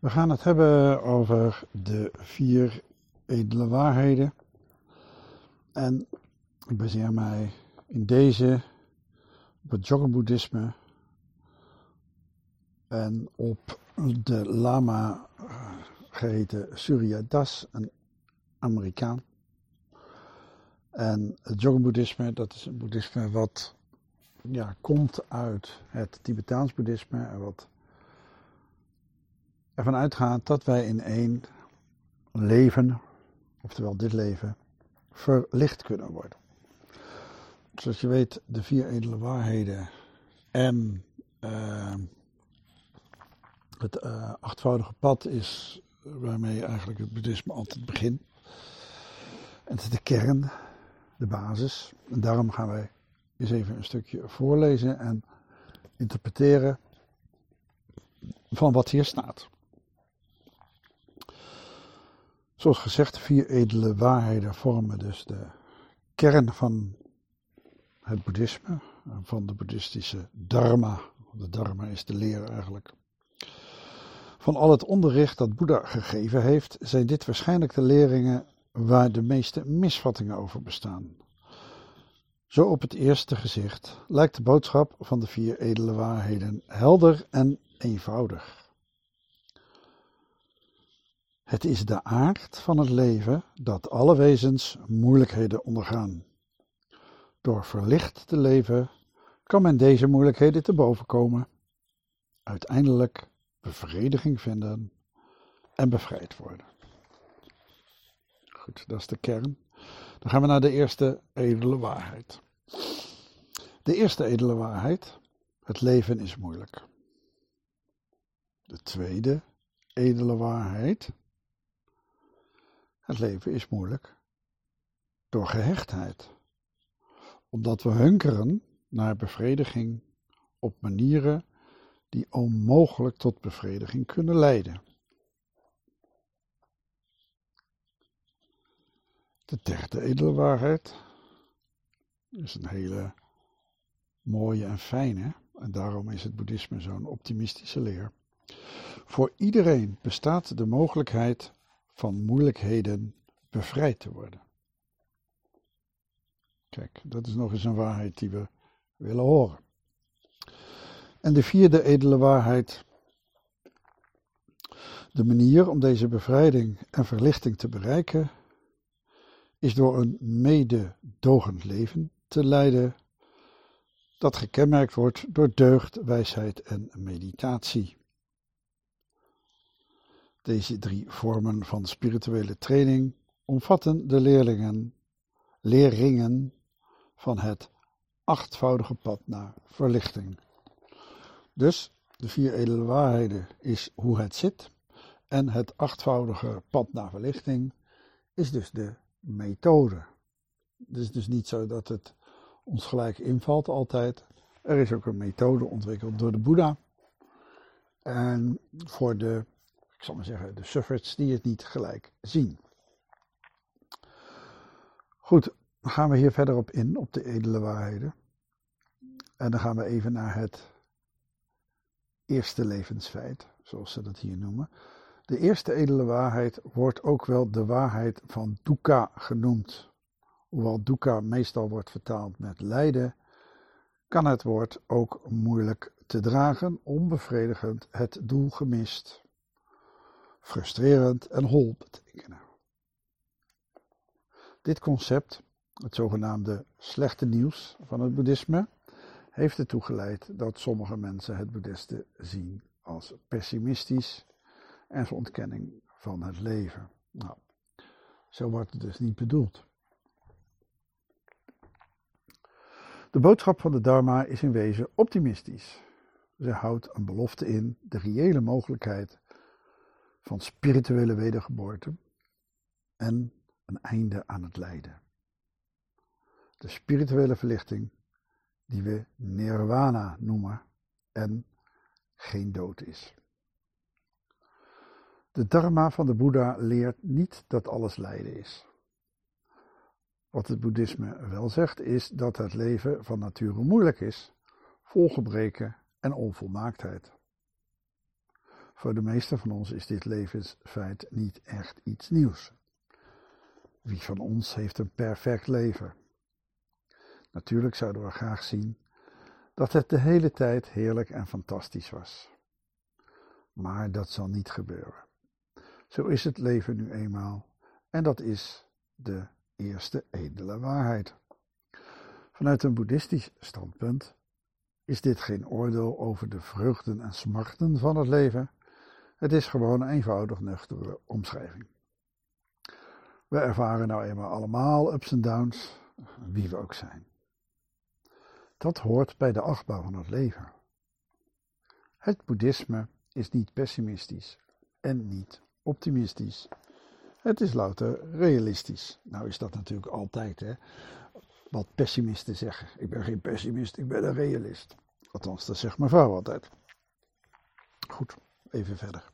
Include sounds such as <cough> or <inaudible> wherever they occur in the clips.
We gaan het hebben over de vier edele waarheden. En ik baseer mij in deze op het Dzogchen-boeddhisme en op de lama eh, geheten Surya Das, een Amerikaan. En het Dzogchen-boeddhisme, dat is een boeddhisme wat ja, komt uit het Tibetaans boeddhisme en wat ervan uitgaat dat wij in één leven, oftewel dit leven, verlicht kunnen worden. Zoals je weet, de vier edele waarheden en uh, het uh, achtvoudige pad is waarmee eigenlijk het boeddhisme altijd begint. En het is de kern, de basis. En daarom gaan wij eens even een stukje voorlezen en interpreteren van wat hier staat. Zoals gezegd, vier edele waarheden vormen dus de kern van het boeddhisme, van de boeddhistische dharma. De dharma is de leer eigenlijk. Van al het onderricht dat Boeddha gegeven heeft, zijn dit waarschijnlijk de leringen waar de meeste misvattingen over bestaan. Zo op het eerste gezicht lijkt de boodschap van de vier edele waarheden helder en eenvoudig. Het is de aard van het leven dat alle wezens moeilijkheden ondergaan. Door verlicht te leven kan men deze moeilijkheden te boven komen, uiteindelijk bevrediging vinden en bevrijd worden. Goed, dat is de kern. Dan gaan we naar de eerste edele waarheid. De eerste edele waarheid: het leven is moeilijk. De tweede edele waarheid: het leven is moeilijk door gehechtheid. Omdat we hunkeren naar bevrediging op manieren die onmogelijk tot bevrediging kunnen leiden. De derde edele waarheid is een hele mooie en fijne, en daarom is het boeddhisme zo'n optimistische leer. Voor iedereen bestaat de mogelijkheid van moeilijkheden bevrijd te worden. Kijk, dat is nog eens een waarheid die we willen horen. En de vierde edele waarheid. De manier om deze bevrijding en verlichting te bereiken is door een mededogend leven te leiden dat gekenmerkt wordt door deugd, wijsheid en meditatie. Deze drie vormen van spirituele training omvatten de leerlingen, leerringen van het achtvoudige pad naar verlichting. Dus de vier edele waarheden is hoe het zit en het achtvoudige pad naar verlichting is dus de methode. Het is dus niet zo dat het ons gelijk invalt altijd. Er is ook een methode ontwikkeld door de Boeddha. En voor de, ik zal maar zeggen, de suffragettes die het niet gelijk zien. Goed, dan gaan we hier verder op in, op de edele waarheden. En dan gaan we even naar het eerste levensfeit, zoals ze dat hier noemen. De eerste edele waarheid wordt ook wel de waarheid van dukkha genoemd. Hoewel dukkha meestal wordt vertaald met lijden, kan het woord ook moeilijk te dragen, onbevredigend, het doel gemist, frustrerend en hol betekenen. Dit concept, het zogenaamde slechte nieuws van het boeddhisme, heeft ertoe geleid dat sommige mensen het boeddhisme zien als pessimistisch en ontkenning van het leven. Nou, zo wordt het dus niet bedoeld. De boodschap van de Dharma is in wezen optimistisch. Ze houdt een belofte in, de reële mogelijkheid van spirituele wedergeboorte en een einde aan het lijden. De spirituele verlichting die we nirvana noemen en geen dood is. De dharma van de Boeddha leert niet dat alles lijden is. Wat het boeddhisme wel zegt is dat het leven van nature moeilijk is, vol gebreken en onvolmaaktheid. Voor de meesten van ons is dit levensfeit niet echt iets nieuws. Wie van ons heeft een perfect leven? Natuurlijk zouden we graag zien dat het de hele tijd heerlijk en fantastisch was. Maar dat zal niet gebeuren. Zo is het leven nu eenmaal en dat is de eerste edele waarheid. Vanuit een boeddhistisch standpunt is dit geen oordeel over de vreugden en smarten van het leven. Het is gewoon een eenvoudig nuchtere omschrijving. We ervaren nou eenmaal allemaal ups en downs, wie we ook zijn. Dat hoort bij de achtbouw van het leven. Het boeddhisme is niet pessimistisch en niet optimistisch. Het is louter realistisch. Nou is dat natuurlijk altijd, hè. Wat pessimisten zeggen. Ik ben geen pessimist, ik ben een realist. Althans, dat zegt mijn vrouw altijd. Goed, even verder.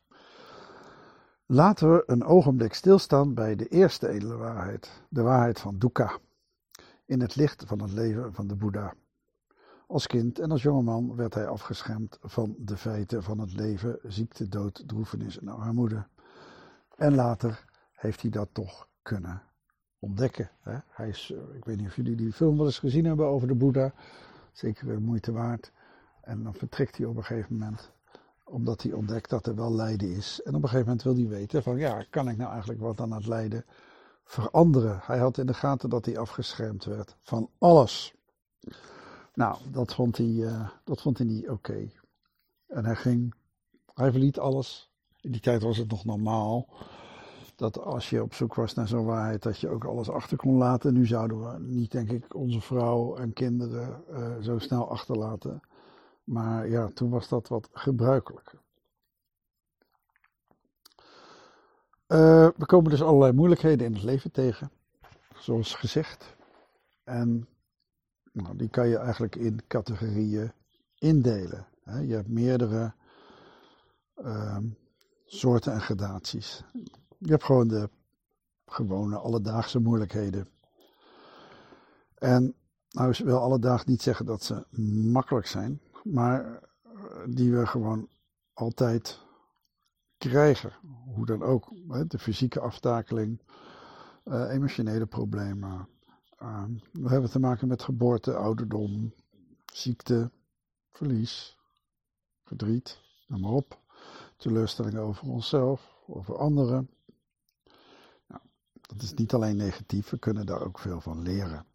Laten we een ogenblik stilstaan bij de eerste edele waarheid, de waarheid van dukkha, in het licht van het leven van de Boeddha. Als kind en als jongeman werd hij afgeschermd van de feiten van het leven, ziekte, dood, droefenis en armoede. En later heeft hij dat toch kunnen ontdekken. Hè? Hij is, ik weet niet of jullie die film wel eens gezien hebben over de Boeddha. Zeker de moeite waard. En dan vertrekt hij op een gegeven moment omdat hij ontdekt dat er wel lijden is. En op een gegeven moment wil hij weten van ja, kan ik nou eigenlijk wat aan het lijden veranderen? Hij had in de gaten dat hij afgeschermd werd van alles. Nou, dat vond hij, uh, dat vond hij niet oké. En hij ging, hij verliet alles. In die tijd was het nog normaal dat als je op zoek was naar zo'n waarheid, dat je ook alles achter kon laten. Nu zouden we niet, denk ik, onze vrouw en kinderen uh, zo snel achterlaten. Maar ja, toen was dat wat gebruikelijker. Uh, we komen dus allerlei moeilijkheden in het leven tegen, zoals gezegd. En nou, die kan je eigenlijk in categorieën indelen. Je hebt meerdere uh, soorten en gradaties. Je hebt gewoon de gewone alledaagse moeilijkheden. En nou is wel alledaags niet zeggen dat ze makkelijk zijn, maar die we gewoon altijd krijgen. Hoe dan ook. De fysieke aftakeling, uh, emotionele problemen. Uh, we hebben te maken met geboorte, ouderdom, ziekte, verlies, verdriet, noem maar op. Teleurstellingen over onszelf, over anderen. Nou, dat is niet alleen negatief, we kunnen daar ook veel van leren.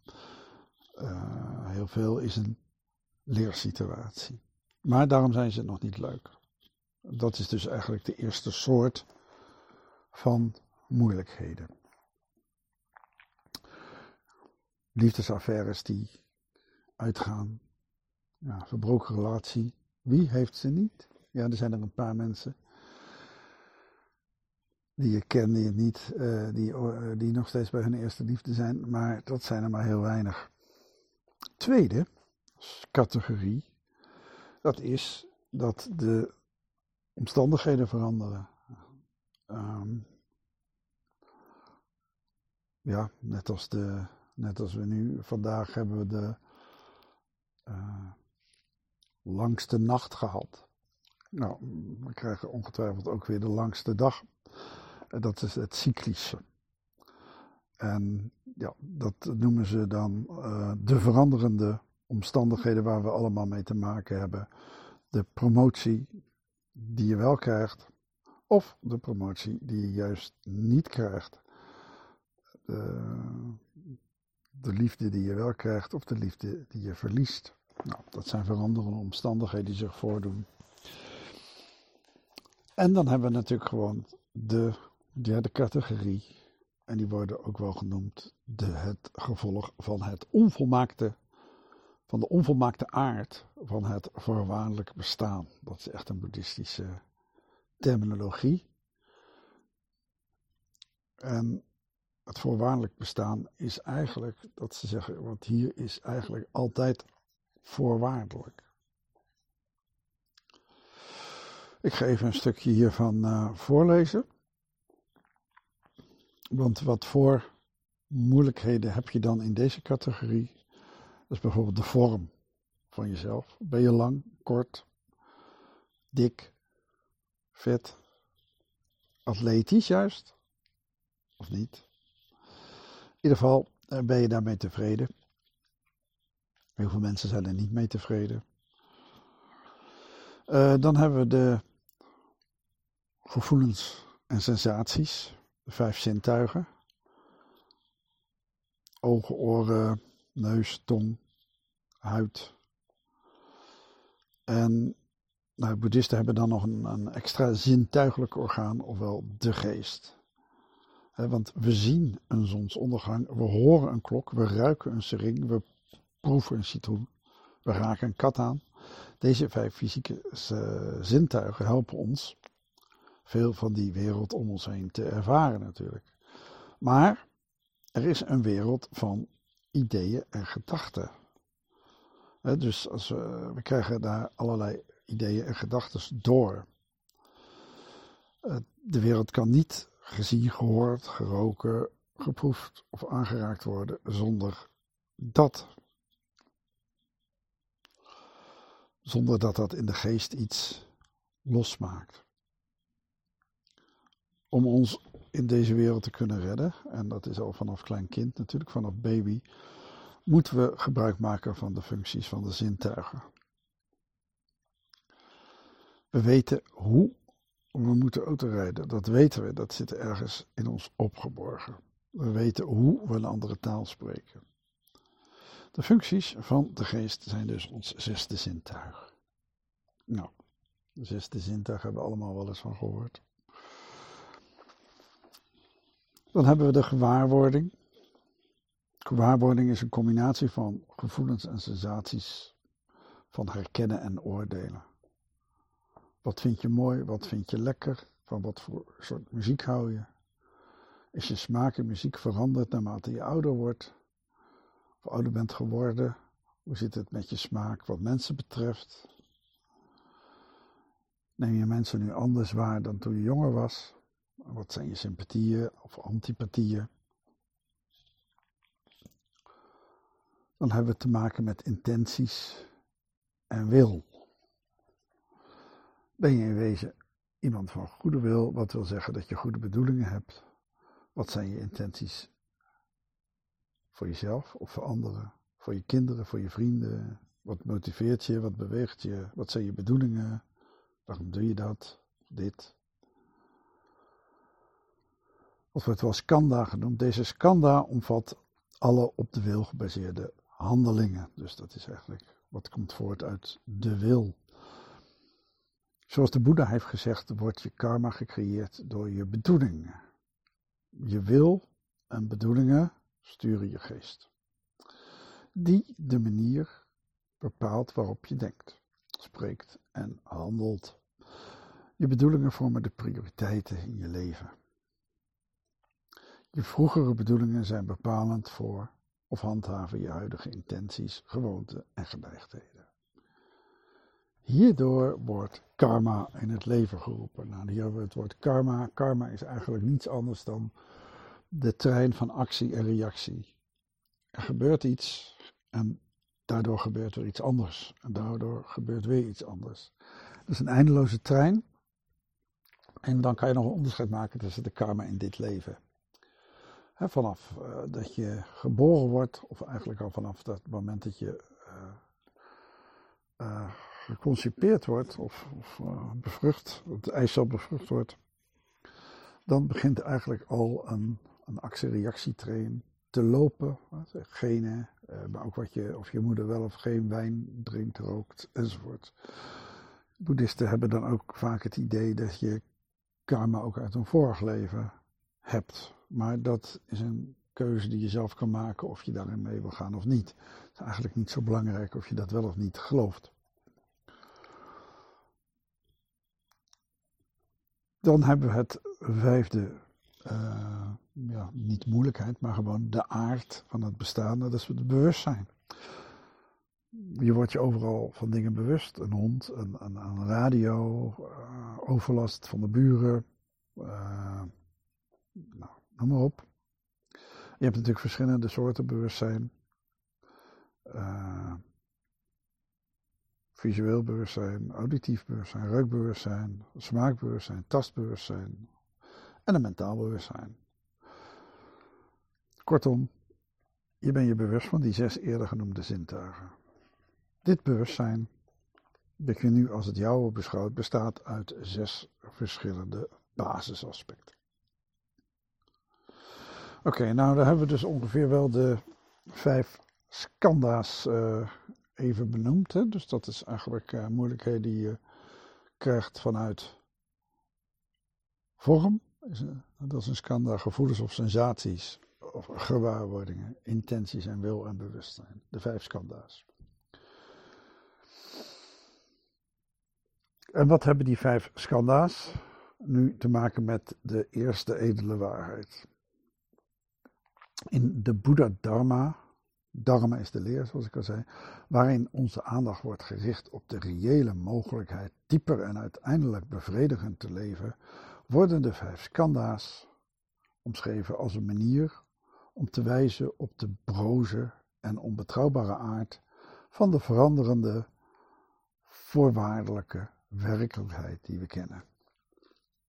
Uh, heel veel is een leersituatie. Maar daarom zijn ze nog niet leuk. Dat is dus eigenlijk de eerste soort van moeilijkheden. Liefdesaffaires die uitgaan. Ja, verbroken relatie. Wie heeft ze niet? Ja, er zijn er een paar mensen die je kent, die, niet, uh, die, uh, die nog steeds bij hun eerste liefde zijn, maar dat zijn er maar heel weinig. Tweede categorie, dat is dat de omstandigheden veranderen. Um, ja, net als, de, net als we nu, vandaag hebben we de uh, langste nacht gehad. Nou, we krijgen ongetwijfeld ook weer de langste dag. Dat is het cyclische. En ja, dat noemen ze dan uh, de veranderende omstandigheden waar we allemaal mee te maken hebben. De promotie die je wel krijgt, of de promotie die je juist niet krijgt. De, de liefde die je wel krijgt, of de liefde die je verliest. Nou, dat zijn veranderende omstandigheden die zich voordoen. En dan hebben we natuurlijk gewoon de derde categorie. En die worden ook wel genoemd de, het gevolg van het onvolmaakte van de onvolmaakte aard van het voorwaardelijk bestaan. Dat is echt een boeddhistische terminologie. En het voorwaardelijk bestaan is eigenlijk, dat ze zeggen, want hier is eigenlijk altijd voorwaardelijk. Ik ga even een stukje hiervan uh, voorlezen. Want wat voor moeilijkheden heb je dan in deze categorie? Dat is bijvoorbeeld de vorm van jezelf. Ben je lang, kort, dik, fit, atletisch juist, of niet. In ieder geval eh, ben je daarmee tevreden. Heel veel mensen zijn er niet mee tevreden. Uh, dan hebben we de gevoelens en sensaties, de vijf zintuigen. Ogen, oren, neus, tong, huid. En nou, boeddhisten hebben dan nog een, een extra zintuigelijk orgaan, ofwel de geest. want we zien een zonsondergang, we horen een klok, we ruiken een sering, we proeven een citroen, we raken een kat aan. Deze vijf fysieke uh, zintuigen helpen ons veel van die wereld om ons heen te ervaren natuurlijk. Maar er is een wereld van ideeën en gedachten. Dus als we, krijgen daar allerlei ideeën en gedachten door. De wereld kan niet gezien, gehoord, geroken, geproefd of aangeraakt worden zonder dat. Zonder dat dat in de geest iets losmaakt. Om ons in deze wereld te kunnen redden, en dat is al vanaf klein kind natuurlijk, vanaf baby, moeten we gebruik maken van de functies van de zintuigen. We weten hoe we moeten autorijden. Dat weten we, dat zit ergens in ons opgeborgen. We weten hoe we een andere taal spreken. De functies van de geest zijn dus ons zesde zintuig. Nou, de zesde zintuig hebben we allemaal wel eens van gehoord. Dan hebben we de gewaarwording. Gewaarwording is een combinatie van gevoelens en sensaties, van herkennen en oordelen. Wat vind je mooi, wat vind je lekker, van wat voor soort muziek hou je? Is je smaak in muziek veranderd naarmate je ouder wordt? Of ouder bent geworden? Hoe zit het met je smaak wat mensen betreft? Neem je mensen nu anders waar dan toen je jonger was? Wat zijn je sympathieën of antipathieën? Dan hebben we te maken met intenties en wil. Ben je in wezen iemand van goede wil, wat wil zeggen dat je goede bedoelingen hebt? Wat zijn je intenties voor jezelf of voor anderen? Voor je kinderen, voor je vrienden? Wat motiveert je? Wat beweegt je? Wat zijn je bedoelingen? Waarom doe je dat? Dit. Wat wordt wel skanda genoemd. Deze skanda omvat alle op de wil gebaseerde handelingen. Dus dat is eigenlijk wat komt voort uit de wil. Zoals de Boeddha heeft gezegd, wordt je karma gecreëerd door je bedoelingen. Je wil en bedoelingen sturen je geest. Die de manier bepaalt waarop je denkt, spreekt en handelt. Je bedoelingen vormen de prioriteiten in je leven. Je vroegere bedoelingen zijn bepalend voor of handhaven je huidige intenties, gewoonten en geneigdheden. Hierdoor wordt karma in het leven geroepen. Nou, hier hebben we het woord karma. Karma is eigenlijk niets anders dan de trein van actie en reactie. Er gebeurt iets en daardoor gebeurt er iets anders. En daardoor gebeurt weer iets anders. Dus een eindeloze trein. En dan kan je nog een onderscheid maken tussen de karma in dit leven. Vanaf uh, dat je geboren wordt, of eigenlijk al vanaf dat moment dat je uh, geconcipeerd wordt of, of bevrucht, het eicel bevrucht wordt, dan begint eigenlijk al een, een actie-reactietrain te lopen. Genen, maar ook wat je, of je moeder wel of geen wijn drinkt, rookt enzovoort. Boeddhisten hebben dan ook vaak het idee dat je karma ook uit een vorig leven hebt. Maar dat is een keuze die je zelf kan maken of je daarin mee wil gaan of niet. Het is eigenlijk niet zo belangrijk of je dat wel of niet gelooft. Dan hebben we het vijfde, uh, ja, niet moeilijkheid, maar gewoon de aard van het bestaan, dat is het bewustzijn. Je wordt je overal van dingen bewust. Een hond, een, een, een radio, uh, overlast van de buren, uh, nou, noem maar op. Je hebt natuurlijk verschillende soorten bewustzijn. visueel bewustzijn, auditief bewustzijn, reukbewustzijn, smaakbewustzijn, tastbewustzijn en een mentaal bewustzijn. Kortom, je bent je bewust van die zes eerder genoemde zintuigen. Dit bewustzijn, dat je nu als het jouwe beschouwt, bestaat uit zes verschillende basisaspecten. Oké, nou dan hebben we dus ongeveer wel de vijf skanda's uh, even benoemd. Hè? Dus dat is eigenlijk uh, moeilijkheden die je krijgt vanuit vorm. Dat is een skanda, gevoelens of sensaties, of gewaarwordingen, intenties en wil en bewustzijn. De vijf skanda's. En wat hebben die vijf skanda's nu te maken met de eerste edele waarheid? In de Buddha Dharma, Dharma is de leer zoals ik al zei, waarin onze aandacht wordt gericht op de reële mogelijkheid dieper en uiteindelijk bevredigend te leven, worden de vijf skanda's omschreven als een manier om te wijzen op de broze en onbetrouwbare aard van de veranderende, voorwaardelijke werkelijkheid die we kennen.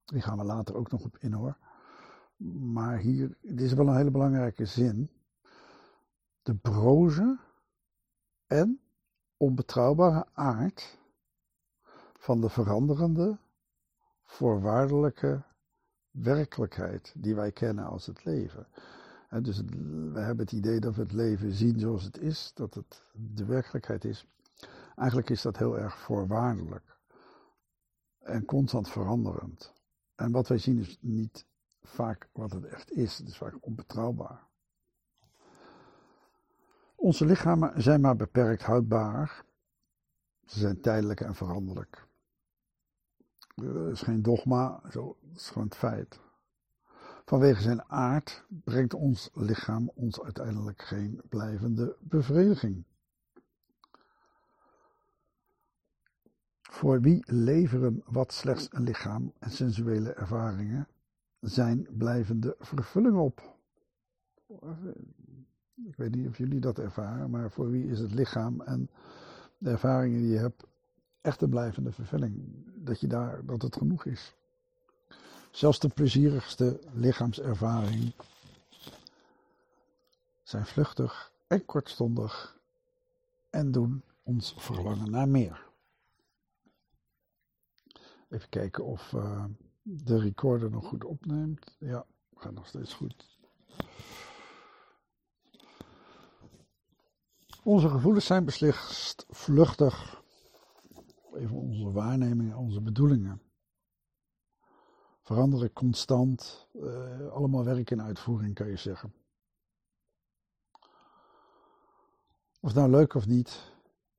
Die gaan we later ook nog op in hoor. Maar hier, dit is wel een hele belangrijke zin. De broze en onbetrouwbare aard van de veranderende, voorwaardelijke werkelijkheid die wij kennen als het leven. En dus we hebben het idee dat we het leven zien zoals het is, dat het de werkelijkheid is. Eigenlijk is dat heel erg voorwaardelijk en constant veranderend. En wat wij zien is niet vaak wat het echt is, het is vaak onbetrouwbaar. Onze lichamen zijn maar beperkt houdbaar. Ze zijn tijdelijk en veranderlijk. Dat is geen dogma, zo, dat is gewoon het feit. Vanwege zijn aard brengt ons lichaam ons uiteindelijk geen blijvende bevrediging. Voor wie leveren wat slechts een lichaam en sensuele ervaringen zijn blijvende vervulling op? Ik weet niet of jullie dat ervaren, maar voor wie is het lichaam en de ervaringen die je hebt echt een blijvende vervulling? Dat, je daar, dat het genoeg is. Zelfs de plezierigste lichaamservaring zijn vluchtig en kortstondig en doen ons verlangen naar meer. Even kijken of uh, de recorder nog goed opneemt. Ja, gaat nog steeds goed. Onze gevoelens zijn beslist vluchtig. Even onze waarnemingen, onze bedoelingen. Veranderen constant. Uh, allemaal werk in uitvoering, kan je zeggen. Of nou leuk of niet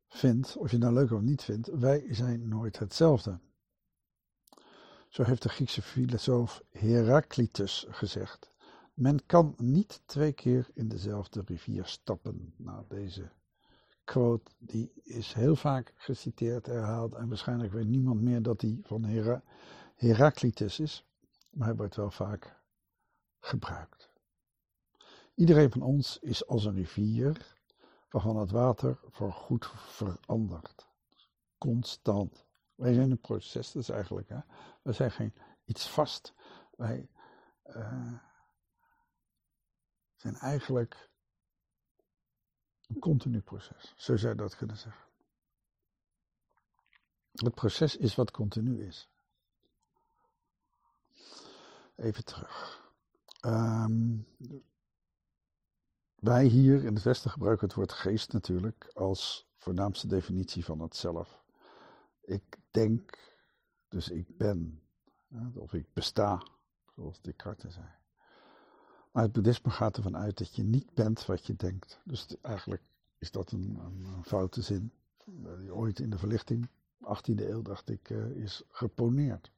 vindt, of je nou leuk of niet vindt, wij zijn nooit hetzelfde. Zo heeft de Griekse filosoof Heraclitus gezegd. Men kan niet twee keer in dezelfde rivier stappen. Nou, deze quote die is heel vaak geciteerd, herhaald en waarschijnlijk weet niemand meer dat die van Hera Heraclitus is, maar hij wordt wel vaak gebruikt. Iedereen van ons is als een rivier waarvan het water voorgoed verandert. Constant. Wij zijn een proces, is eigenlijk. Hè? We zijn geen iets vast. Wij uh, zijn eigenlijk een continu proces. Zo zou je dat kunnen zeggen. Het proces is wat continu is. Even terug. Um, wij hier in het Westen gebruiken het woord geest natuurlijk als voornaamste definitie van het zelf. Ik denk, dus ik ben. Of ik besta, zoals Descartes zei. Maar het boeddhisme gaat ervan uit dat je niet bent wat je denkt. Dus eigenlijk is dat een, een, foute zin. Die ooit in de verlichting, 18e eeuw dacht ik, uh, is geponeerd.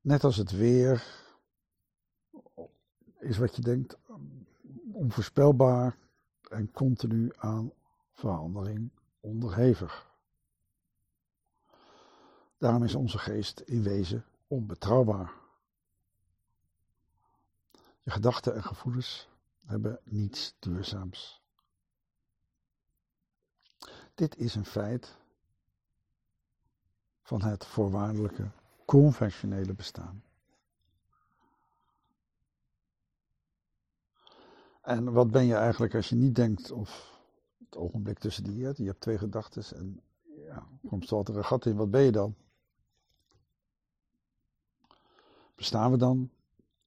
Net als het weer is wat je denkt onvoorspelbaar en continu aan verandering onderhevig. Daarom is onze geest in wezen onbetrouwbaar. Je gedachten en gevoelens hebben niets duurzaams. Dit is een feit van het voorwaardelijke, conventionele bestaan. En wat ben je eigenlijk als je niet denkt of het ogenblik tussen die, je hebt twee gedachten en ja, komt altijd een gat in, wat ben je dan? Bestaan we dan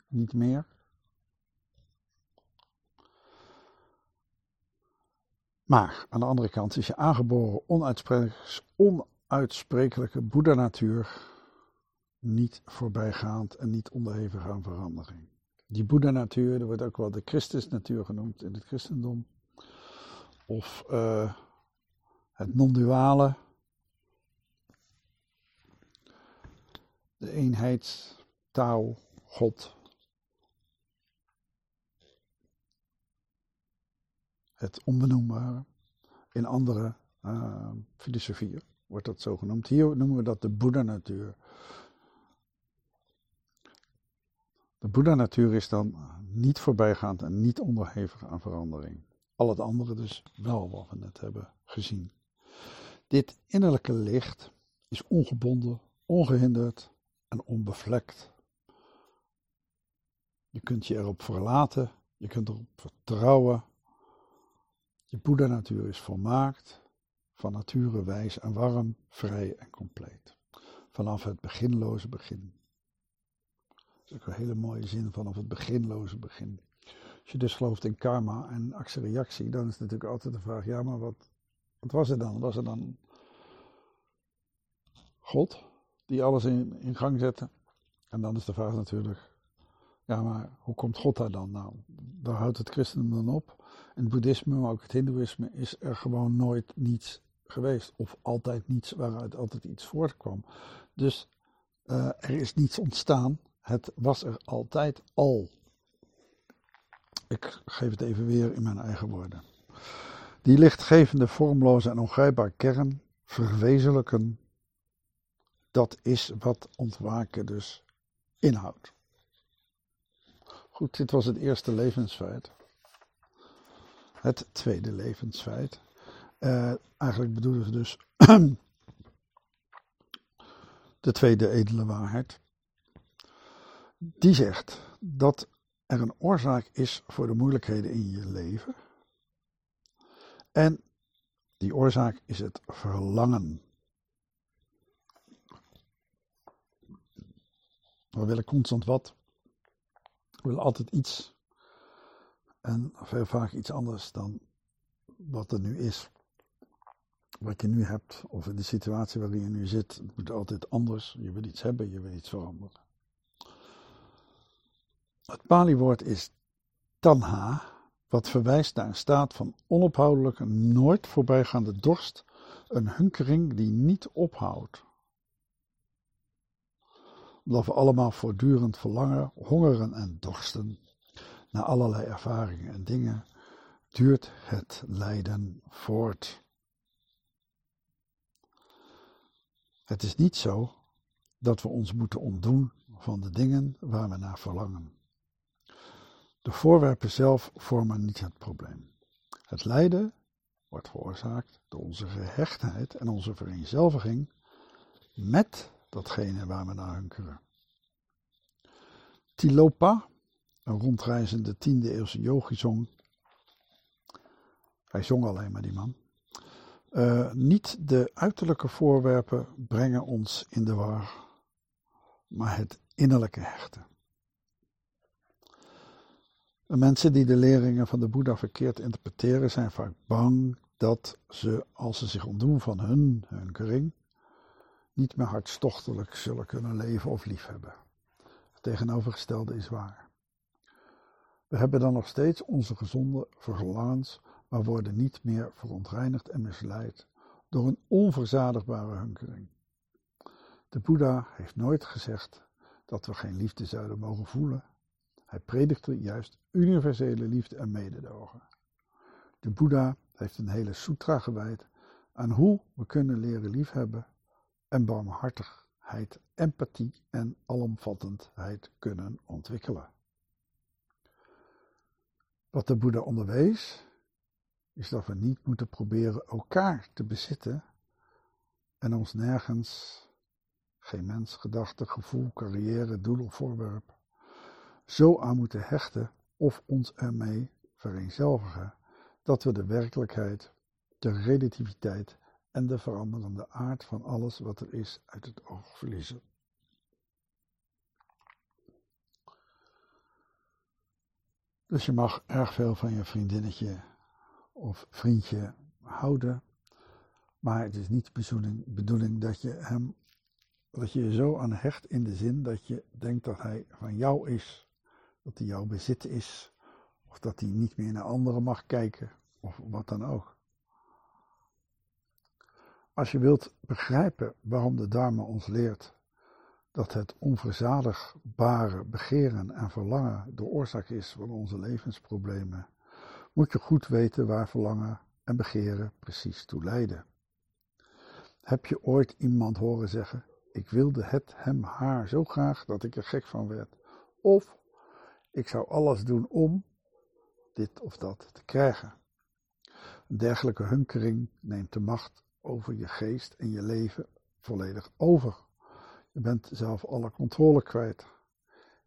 niet meer? Maar aan de andere kant is je aangeboren onuitsprekelijke Boeddha-natuur niet voorbijgaand en niet onderhevig aan verandering. Die Boeddha-natuur, dat wordt ook wel de Christus-natuur genoemd in het christendom. Of uh, het non-duale. De eenheid, taal, God. Het onbenoembare. In andere uh, filosofieën wordt dat zo genoemd. Hier noemen we dat de Boeddha-natuur. De Boeddha-natuur is dan niet voorbijgaand en niet onderhevig aan verandering. Al het andere dus wel wat we net hebben gezien. Dit innerlijke licht is ongebonden, ongehinderd en onbevlekt. Je kunt je erop verlaten, je kunt erop vertrouwen. Je Boeddha-natuur is volmaakt, van nature wijs en warm, vrij en compleet. Vanaf het beginloze begin ook een hele mooie zin vanaf het beginloze begin. Als je dus gelooft in karma en actie-reactie, dan is natuurlijk altijd de vraag: ja, maar wat, wat was er dan? Was er dan God die alles in, in gang zette? En dan is de vraag natuurlijk: ja, maar hoe komt God daar dan? Nou, daar houdt het christendom dan op. In het boeddhisme, maar ook het hindoeïsme, is er gewoon nooit niets geweest. Of altijd niets waaruit altijd iets voortkwam. Dus uh, er is niets ontstaan het was er altijd al. Ik geef het even weer in mijn eigen woorden. Die lichtgevende, vormloze en ongrijpbare kern verwezenlijken, dat is wat ontwaken dus inhoudt. Goed, dit was het eerste levensfeit. Het tweede levensfeit. Uh, eigenlijk bedoelen ze dus <clears throat> de tweede edele waarheid die zegt dat er een oorzaak is voor de moeilijkheden in je leven. En die oorzaak is het verlangen. We willen constant wat. We willen altijd iets. En veel vaak iets anders dan wat er nu is. Wat je nu hebt, of in de situatie waarin je nu zit, het moet altijd anders. Je wil iets hebben, je wil iets veranderen. Het Pali-woord is tanha, wat verwijst naar een staat van onophoudelijke, nooit voorbijgaande dorst, een hunkering die niet ophoudt. Omdat we allemaal voortdurend verlangen, hongeren en dorsten naar allerlei ervaringen en dingen, duurt het lijden voort. Het is niet zo dat we ons moeten ontdoen van de dingen waar we naar verlangen. De voorwerpen zelf vormen niet het probleem. Het lijden wordt veroorzaakt door onze gehechtheid en onze vereenzelviging met datgene waar we naar hunkeren. Tilopa, een rondreizende tiende eeuwse yogi zong, hij zong alleen maar die man, uh, niet de uiterlijke voorwerpen brengen ons in de war, maar het innerlijke hechten. De mensen die de leringen van de Boeddha verkeerd interpreteren zijn vaak bang dat ze, als ze zich ontdoen van hun hunkering, niet meer hartstochtelijk zullen kunnen leven of liefhebben. Het tegenovergestelde is waar. We hebben dan nog steeds onze gezonde verlangens, maar worden niet meer verontreinigd en misleid door een onverzadigbare hunkering. De Boeddha heeft nooit gezegd dat we geen liefde zouden mogen voelen hij predikte juist universele liefde en mededogen. De Boeddha heeft een hele sutra gewijd aan hoe we kunnen leren liefhebben en barmhartigheid, empathie en alomvattendheid kunnen ontwikkelen. Wat de Boeddha onderwees, is dat we niet moeten proberen elkaar te bezitten en ons nergens, geen mens, gedachte, gevoel, carrière, doel of voorwerp, zo aan moeten hechten of ons ermee vereenzelvigen dat we de werkelijkheid, de relativiteit en de veranderende aard van alles wat er is uit het oog verliezen. Dus je mag erg veel van je vriendinnetje of vriendje houden, maar het is niet de bedoeling, bedoeling dat je hem dat je je zo aan hecht in de zin dat je denkt dat hij van jou is, dat hij jouw bezit is, of dat hij niet meer naar anderen mag kijken, of wat dan ook. Als je wilt begrijpen waarom de Dharma ons leert dat het onverzadigbare begeren en verlangen de oorzaak is van onze levensproblemen, moet je goed weten waar verlangen en begeren precies toe leiden. Heb je ooit iemand horen zeggen: Ik wilde het hem haar zo graag dat ik er gek van werd? Of ik zou alles doen om dit of dat te krijgen. Een dergelijke hunkering neemt de macht over je geest en je leven volledig over. Je bent zelf alle controle kwijt.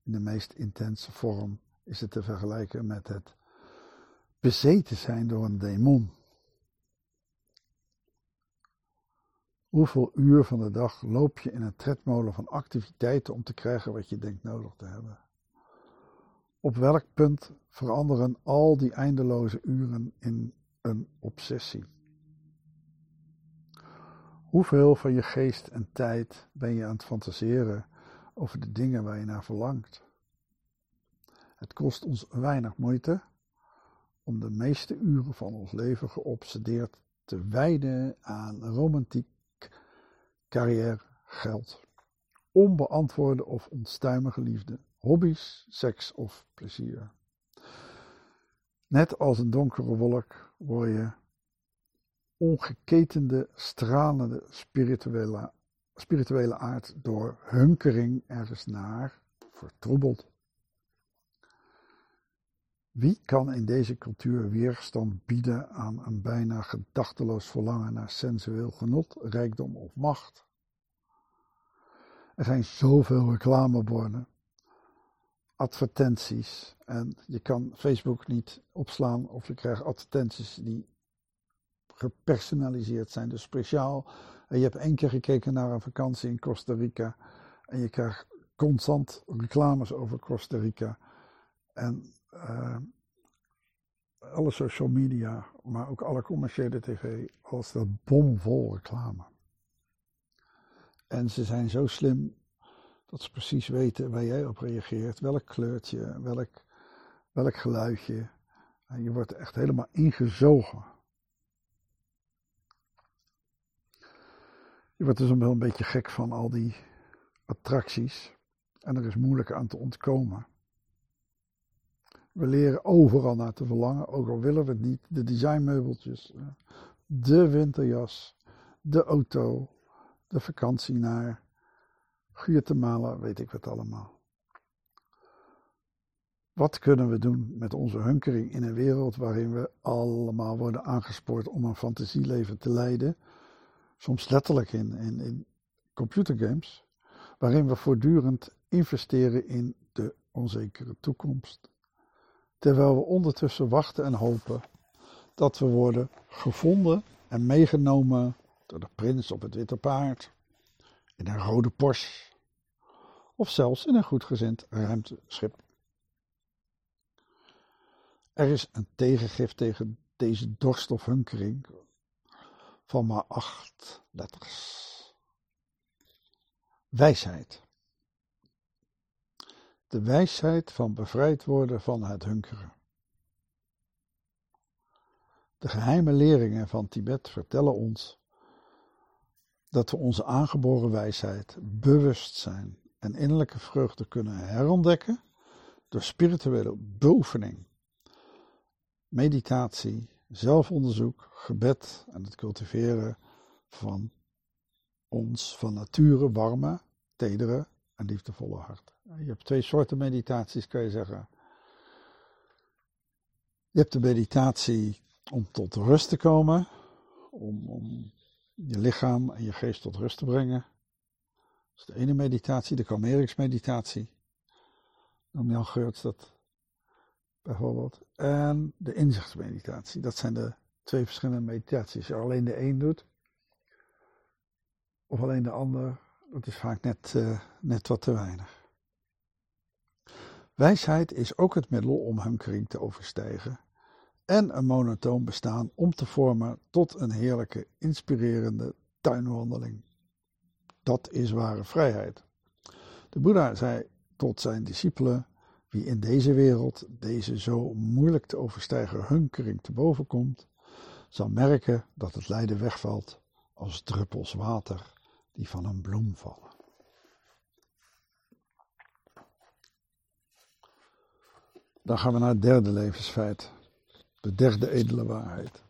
In de meest intense vorm is het te vergelijken met het bezeten zijn door een demon. Hoeveel uur van de dag loop je in een tredmolen van activiteiten om te krijgen wat je denkt nodig te hebben? Op welk punt veranderen al die eindeloze uren in een obsessie? Hoeveel van je geest en tijd ben je aan het fantaseren over de dingen waar je naar verlangt? Het kost ons weinig moeite om de meeste uren van ons leven geobsedeerd te wijden aan romantiek, carrière, geld, onbeantwoorde of onstuimige liefde, hobby's, seks of plezier. Net als een donkere wolk word je ongeketende, stralende spirituele, spirituele aard door hunkering ergens naar vertroebeld. Wie kan in deze cultuur weerstand bieden aan een bijna gedachteloos verlangen naar sensueel genot, rijkdom of macht? Er zijn zoveel reclameborden, advertenties en je kan Facebook niet opslaan of je krijgt advertenties die gepersonaliseerd zijn, dus speciaal. En je hebt één keer gekeken naar een vakantie in Costa Rica en je krijgt constant reclames over Costa Rica. En uh, alle social media, maar ook alle commerciële tv, als dat bomvol reclame. En ze zijn zo slim dat ze precies weten waar jij op reageert, welk kleurtje, welk, welk geluidje. En je wordt echt helemaal ingezogen. Je wordt dus wel een beetje gek van al die attracties. En er is moeilijk aan te ontkomen. We leren overal naar te verlangen, ook al willen we het niet. De designmeubeltjes, eh, de winterjas, de auto, de vakantie naar Guatemala, weet ik wat allemaal. Wat kunnen we doen met onze hunkering in een wereld waarin we allemaal worden aangespoord om een fantasieleven te leiden? Soms letterlijk in, in, in computergames, waarin we voortdurend investeren in de onzekere toekomst terwijl we ondertussen wachten en hopen dat we worden gevonden en meegenomen door de prins op het witte paard, in een rode Porsche of zelfs in een goedgezind ruimteschip. Er is een tegengif tegen deze dorst of hunkering van maar acht letters. Wijsheid de wijsheid van bevrijd worden van het hunkeren. De geheime leringen van Tibet vertellen ons dat we onze aangeboren wijsheid, bewustzijn en innerlijke vreugde kunnen herontdekken door spirituele beoefening, meditatie, zelfonderzoek, gebed en het cultiveren van ons van nature warme, tedere en liefdevolle hart. Je hebt twee soorten meditaties, kan je zeggen. Je hebt de meditatie om tot rust te komen, om, om je lichaam en je geest tot rust te brengen. Dat is de ene meditatie, de kalmeringsmeditatie. Noem Jan Geurts dat bijvoorbeeld. En de inzichtsmeditatie. Dat zijn de twee verschillende meditaties. Als je alleen de een doet, of alleen de ander, dat is vaak net, uh, net wat te weinig. Wijsheid is ook het middel om hunkering te overstijgen en een monotoon bestaan om te vormen tot een heerlijke, inspirerende tuinwandeling. Dat is ware vrijheid. De Boeddha zei tot zijn discipelen: Wie in deze wereld deze zo moeilijk te overstijgen hunkering te boven komt, zal merken dat het lijden wegvalt als druppels water die van een bloem vallen. Dan gaan we naar het derde levensfeit. De derde edele waarheid.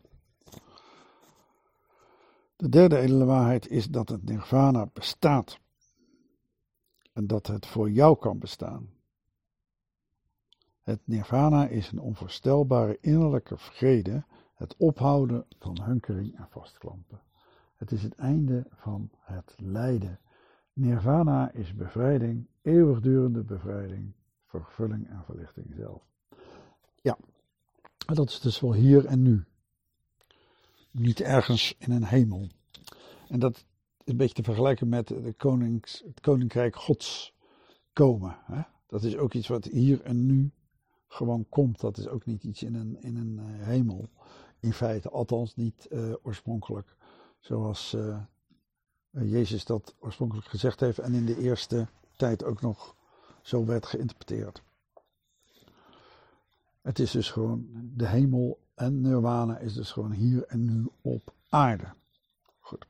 De derde edele waarheid is dat het nirvana bestaat. En dat het voor jou kan bestaan. Het nirvana is een onvoorstelbare innerlijke vrede, het ophouden van hunkering en vastklampen. Het is het einde van het lijden. Nirvana is bevrijding, eeuwigdurende bevrijding, vervulling en verlichting zelf. Ja, dat is dus wel hier en nu. Niet ergens in een hemel. En dat is een beetje te vergelijken met de konings, het koninkrijk Gods komen. Hè? Dat is ook iets wat hier en nu gewoon komt. Dat is ook niet iets in een, in een uh, hemel. In feite, althans niet uh, oorspronkelijk. Zoals uh, Jezus dat oorspronkelijk gezegd heeft en in de eerste tijd ook nog zo werd geïnterpreteerd. Het is dus gewoon de hemel en nirvana is dus gewoon hier en nu op aarde. Goed.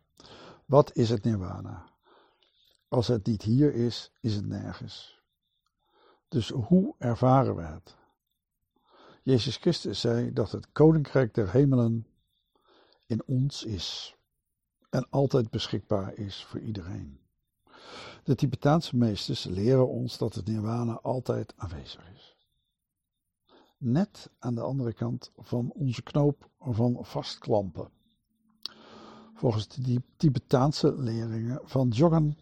Wat is het nirvana? Als het niet hier is, is het nergens. Dus hoe ervaren we het? Jezus Christus zei dat het koninkrijk der hemelen in ons is en altijd beschikbaar is voor iedereen. De Tibetaanse meesters leren ons dat het nirvana altijd aanwezig is net aan de andere kant van onze knoop van vastklampen. Volgens de Tibetaanse leringen van Joggen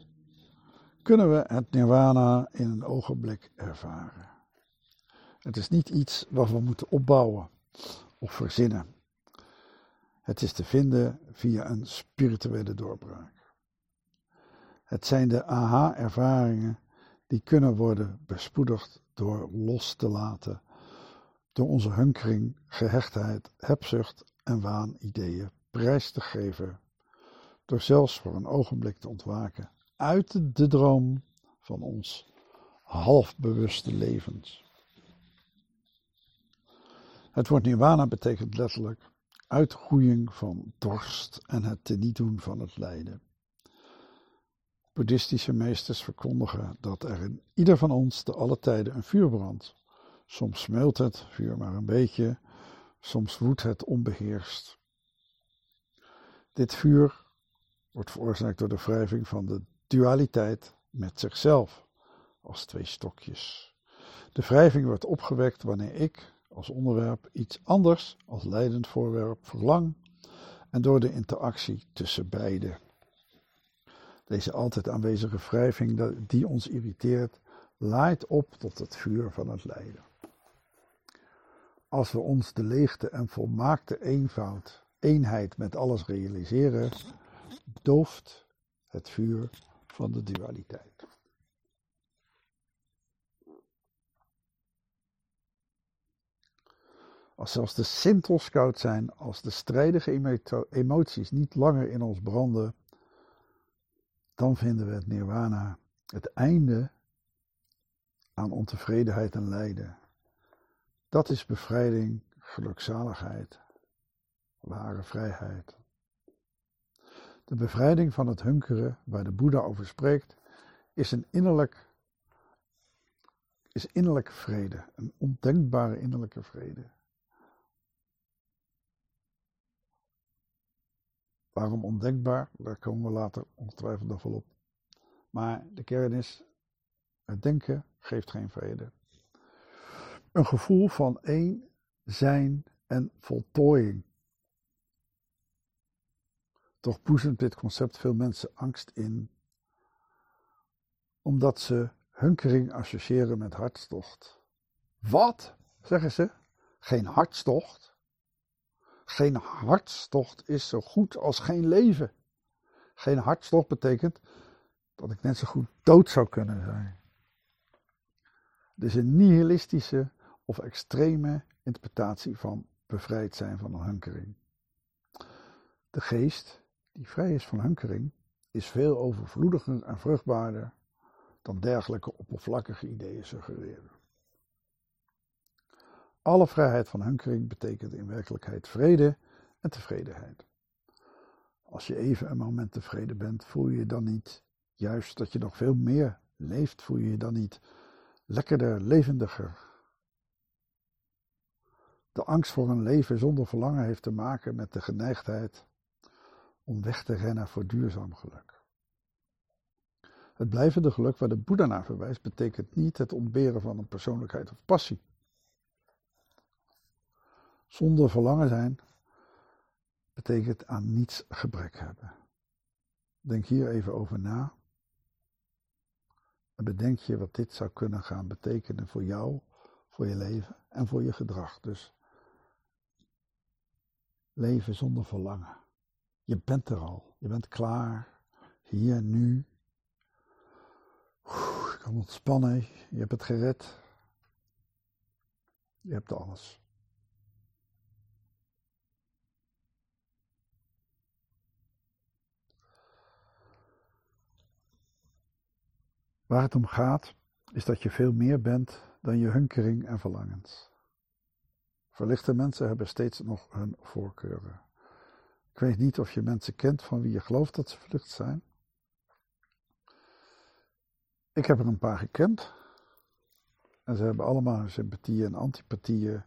kunnen we het nirvana in een ogenblik ervaren. Het is niet iets wat we moeten opbouwen of verzinnen. Het is te vinden via een spirituele doorbraak. Het zijn de aha-ervaringen die kunnen worden bespoedigd door los te laten door onze hunkering, gehechtheid, hebzucht en waanideeën prijs te geven, door zelfs voor een ogenblik te ontwaken uit de droom van ons halfbewuste levens. Het woord nirvana betekent letterlijk uitgroeiing van dorst en het tenietdoen van het lijden. Boeddhistische meesters verkondigen dat er in ieder van ons te alle tijden een vuur brandt Soms smeult het vuur maar een beetje, soms woedt het onbeheerst. Dit vuur wordt veroorzaakt door de wrijving van de dualiteit met zichzelf als twee stokjes. De wrijving wordt opgewekt wanneer ik als onderwerp iets anders als leidend voorwerp verlang en door de interactie tussen beide. Deze altijd aanwezige wrijving die ons irriteert, laait op tot het vuur van het lijden. Als we ons de leegte en volmaakte eenvoud, eenheid met alles realiseren, dooft het vuur van de dualiteit. Als zelfs de sintels koud zijn, als de strijdige emoties niet langer in ons branden, dan vinden we het nirvana, het einde aan ontevredenheid en lijden. Dat is bevrijding, gelukzaligheid, ware vrijheid. De bevrijding van het hunkeren, waar de Boeddha over spreekt, is een innerlijk, is innerlijke vrede, een ondenkbare innerlijke vrede. Waarom ondenkbaar? Daar komen we later ongetwijfeld nog wel op. Maar de kern is, het denken geeft geen vrede. Een gevoel van één zijn en voltooiing. Toch boezemt dit concept veel mensen angst in, omdat ze hunkering associëren met hartstocht. Wat? zeggen ze. Geen hartstocht? Geen hartstocht is zo goed als geen leven. Geen hartstocht betekent dat ik net zo goed dood zou kunnen zijn. Het is een nihilistische of extreme interpretatie van bevrijd zijn van een hunkering. De geest, die vrij is van hunkering, is veel overvloediger en vruchtbaarder dan dergelijke oppervlakkige ideeën suggereren. Alle vrijheid van hunkering betekent in werkelijkheid vrede en tevredenheid. Als je even een moment tevreden bent, voel je dan niet juist dat je nog veel meer leeft? Voel je je dan niet lekkerder, levendiger? De angst voor een leven zonder verlangen heeft te maken met de geneigdheid om weg te rennen voor duurzaam geluk. Het blijvende geluk waar de Boeddha naar verwijst, betekent niet het ontberen van een persoonlijkheid of passie. Zonder verlangen zijn betekent aan niets gebrek hebben. Denk hier even over na. En bedenk je wat dit zou kunnen gaan betekenen voor jou, voor je leven en voor je gedrag. Dus leven zonder verlangen. Je bent er al. Je bent klaar. Hier, nu. je kan ontspannen. Je hebt het gered. Je hebt alles. Waar het om gaat, is dat je veel meer bent dan je hunkering en verlangens. Verlichte mensen hebben steeds nog hun voorkeuren. Ik weet niet of je mensen kent van wie je gelooft dat ze verlicht zijn. Ik heb er een paar gekend. En ze hebben allemaal hun sympathieën en antipathieën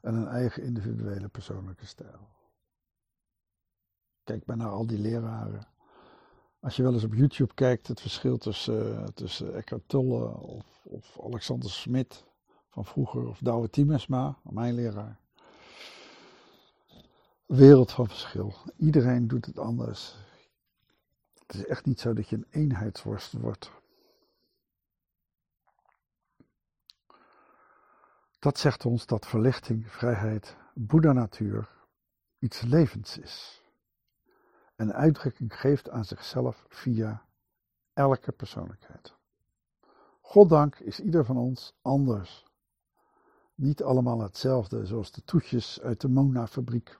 en een eigen individuele persoonlijke stijl. Kijk maar naar al die leraren. Als je wel eens op YouTube kijkt, het verschil tussen, uh, tussen Eckhart Tolle of, of Alexander Smit van vroeger, of Douwe Timesma, mijn leraar. Wereld van verschil. Iedereen doet het anders. Het is echt niet zo dat je een eenheidsworst wordt. Dat zegt ons dat verlichting, vrijheid, Boeddha-natuur iets levends is en uitdrukking geeft aan zichzelf via elke persoonlijkheid. Goddank is ieder van ons anders. Niet allemaal hetzelfde, zoals de toetjes uit de Mona-fabriek.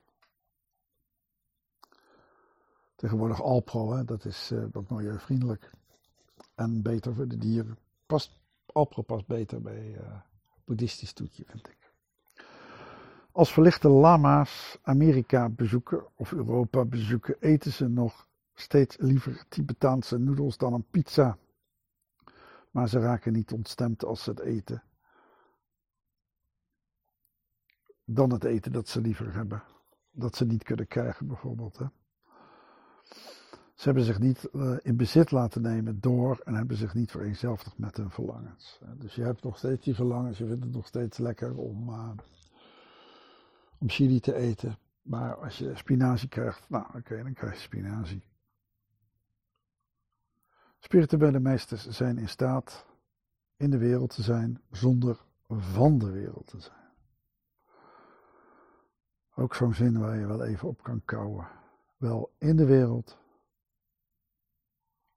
Tegenwoordig Alpro, hè, dat is uh, wat milieuvriendelijk en beter voor de dieren. Past, Alpro past beter bij uh, boeddhistisch toetje, vind ik. Als verlichte lama's Amerika bezoeken of Europa bezoeken, eten ze nog steeds liever Tibetaanse noedels dan een pizza. Maar ze raken niet ontstemd als ze het eten. Dan het eten dat ze liever hebben. Dat ze niet kunnen krijgen, bijvoorbeeld. Hè. Ze hebben zich niet uh, in bezit laten nemen door en hebben zich niet vereenzelvigd met hun verlangens. Dus je hebt nog steeds die verlangens, je vindt het nog steeds lekker om. Uh, om chili te eten. Maar als je spinazie krijgt, nou oké, dan krijg je spinazie. Spirituele meesters zijn in staat in de wereld te zijn zonder van de wereld te zijn. Ook zo'n zin waar je wel even op kan kouwen. Wel in de wereld,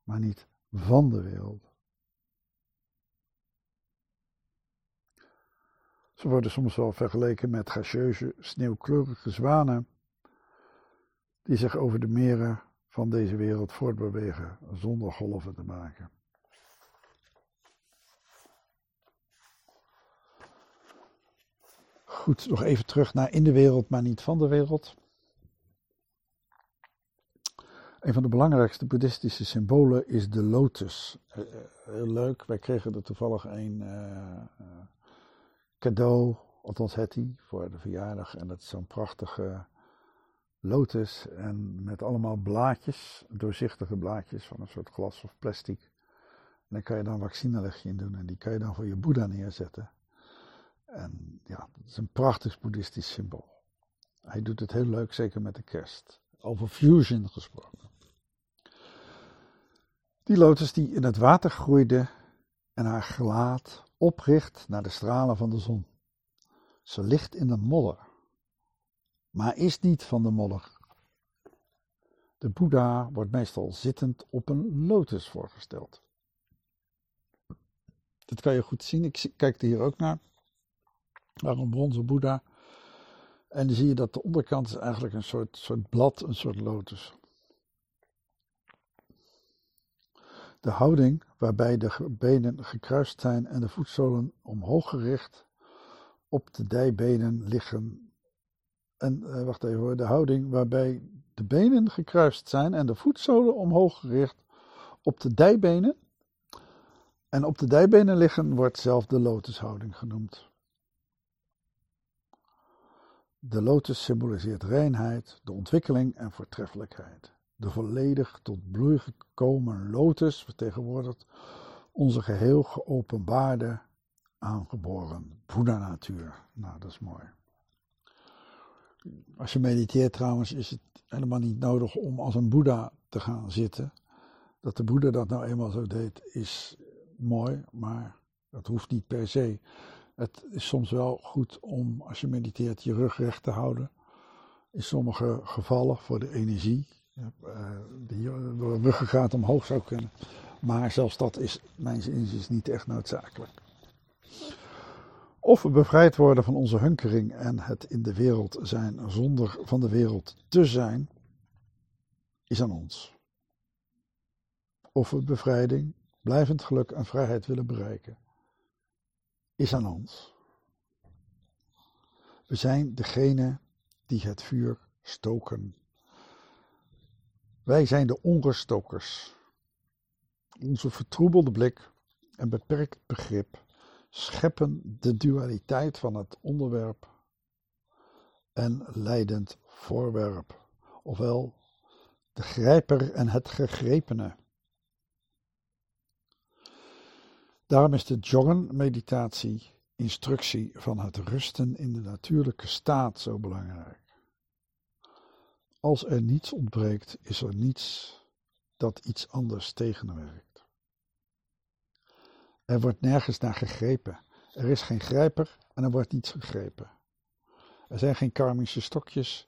maar niet van de wereld. Ze worden soms wel vergeleken met gracieuze, sneeuwkleurige zwanen die zich over de meren van deze wereld voortbewegen zonder golven te maken. Goed, nog even terug naar in de wereld, maar niet van de wereld. Een van de belangrijkste boeddhistische symbolen is de lotus. Eh, eh, heel leuk, wij kregen er toevallig een uh, cadeau, althans het hij, voor de verjaardag. En dat is zo'n prachtige lotus en met allemaal blaadjes, doorzichtige blaadjes van een soort glas of plastic. En daar kan je dan vaccinelegje in doen en die kan je dan voor je boeddha neerzetten. En ja, het is een prachtig boeddhistisch symbool. Hij doet het heel leuk, zeker met de kerst. Over fusion gesproken. Die lotus die in het water groeide en haar gelaat opricht naar de stralen van de zon. Ze ligt in de modder, maar is niet van de modder. De Boeddha wordt meestal zittend op een lotus voorgesteld. Dat kan je goed zien. Ik kijk er hier ook naar. Een bronzen Boeddha. En dan zie je dat de onderkant is eigenlijk een soort, soort blad, een soort lotus. De houding waarbij de benen gekruist zijn en de voetzolen omhoog gericht op de dijbenen liggen. En uh, wacht even hoor, de houding waarbij de benen gekruist zijn en de voetzolen omhoog gericht op de dijbenen. En op de dijbenen liggen wordt zelf de lotushouding genoemd. De lotus symboliseert reinheid, de ontwikkeling en voortreffelijkheid. De volledig tot bloei gekomen lotus vertegenwoordigt onze geheel geopenbaarde, aangeboren Boeddha-natuur. Nou, dat is mooi. Als je mediteert trouwens, is het helemaal niet nodig om als een Boeddha te gaan zitten. Dat de Boeddha dat nou eenmaal zo deed, is mooi, maar dat hoeft niet per se. Het is soms wel goed om, als je mediteert, je rug recht te houden. In sommige gevallen voor de energie. Uh, de ruggengraat omhoog zou kunnen. Maar zelfs dat is, mijn inziens, niet echt noodzakelijk. Of we bevrijd worden van onze hunkering en het in de wereld zijn zonder van de wereld te zijn, is aan ons. Of we bevrijding, blijvend geluk en vrijheid willen bereiken, is aan ons. We zijn degene die het vuur stoken. Wij zijn de ongerstokers. Onze vertroebelde blik en beperkt begrip scheppen de dualiteit van het onderwerp en leidend voorwerp, ofwel de grijper en het gegrepene. Daarom is de joggen-meditatie, instructie van het rusten in de natuurlijke staat, zo belangrijk. Als er niets ontbreekt, is er niets dat iets anders tegenwerkt. Er wordt nergens naar gegrepen. Er is geen grijper en er wordt niets gegrepen. Er zijn geen karmische stokjes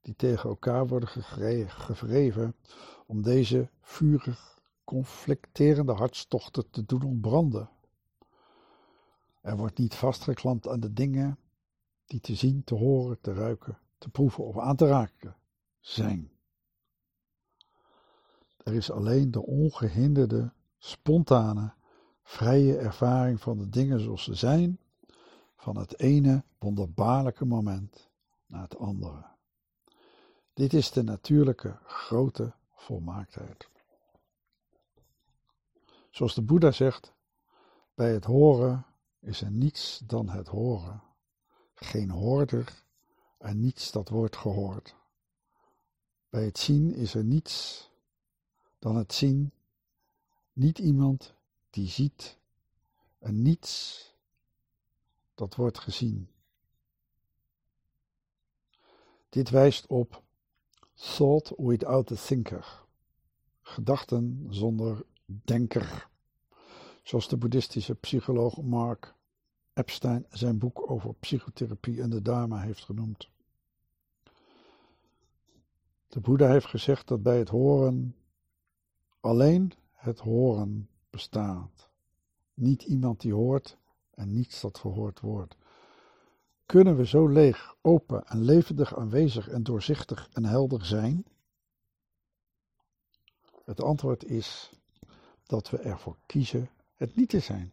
die tegen elkaar worden gevreven om deze vurig conflicterende hartstochten te doen ontbranden. Er wordt niet vastgeklampt aan de dingen die te zien, te horen, te ruiken, te proeven of aan te raken zijn. Er is alleen de ongehinderde, spontane, vrije ervaring van de dingen zoals ze zijn, van het ene wonderbaarlijke moment naar het andere. Dit is de natuurlijke grote volmaaktheid. Zoals de Boeddha zegt, bij het horen is er niets dan het horen. Geen hoorder en niets dat wordt gehoord. Bij het zien is er niets dan het zien, niet iemand die ziet en niets dat wordt gezien. Dit wijst op thought without a thinker, gedachten zonder denker, zoals de boeddhistische psycholoog Mark Epstein zijn boek over psychotherapie en de Dharma heeft genoemd. De Boeddha heeft gezegd dat bij het horen alleen het horen bestaat. Niet iemand die hoort en niets dat gehoord wordt. Kunnen we zo leeg, open en levendig aanwezig en doorzichtig en helder zijn? Het antwoord is dat we ervoor kiezen het niet te zijn.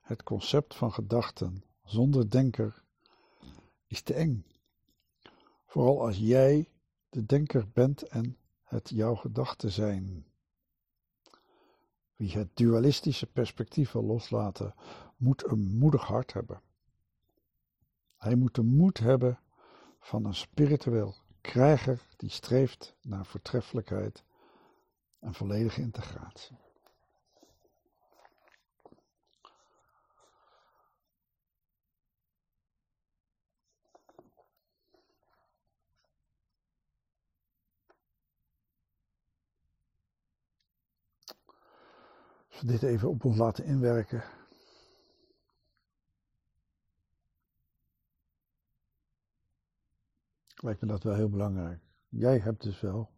Het concept van gedachten zonder denker is te eng. Vooral als jij de denker bent en het jouw gedachten zijn. Wie het dualistische perspectief wil loslaten, moet een moedig hart hebben. Hij moet de moed hebben van een spiritueel krijger die streeft naar voortreffelijkheid en volledige integratie. Als we dit even op ons laten inwerken, lijkt me dat wel heel belangrijk. Jij hebt dus wel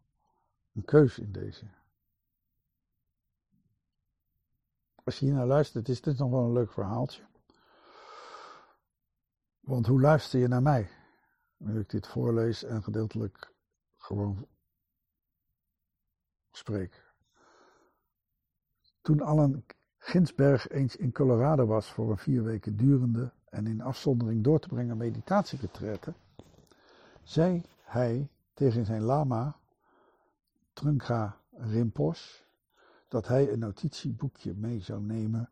een keus in deze. Als je hier naar luistert, is dit nog wel een leuk verhaaltje. Want hoe luister je naar mij? Nu ik dit voorlees en gedeeltelijk gewoon spreek. Toen Allen Ginsberg eens in Colorado was voor een vier weken durende en in afzondering door te brengen meditatieretraite, zei hij tegen zijn lama Trungpa Rinpoche dat hij een notitieboekje mee zou nemen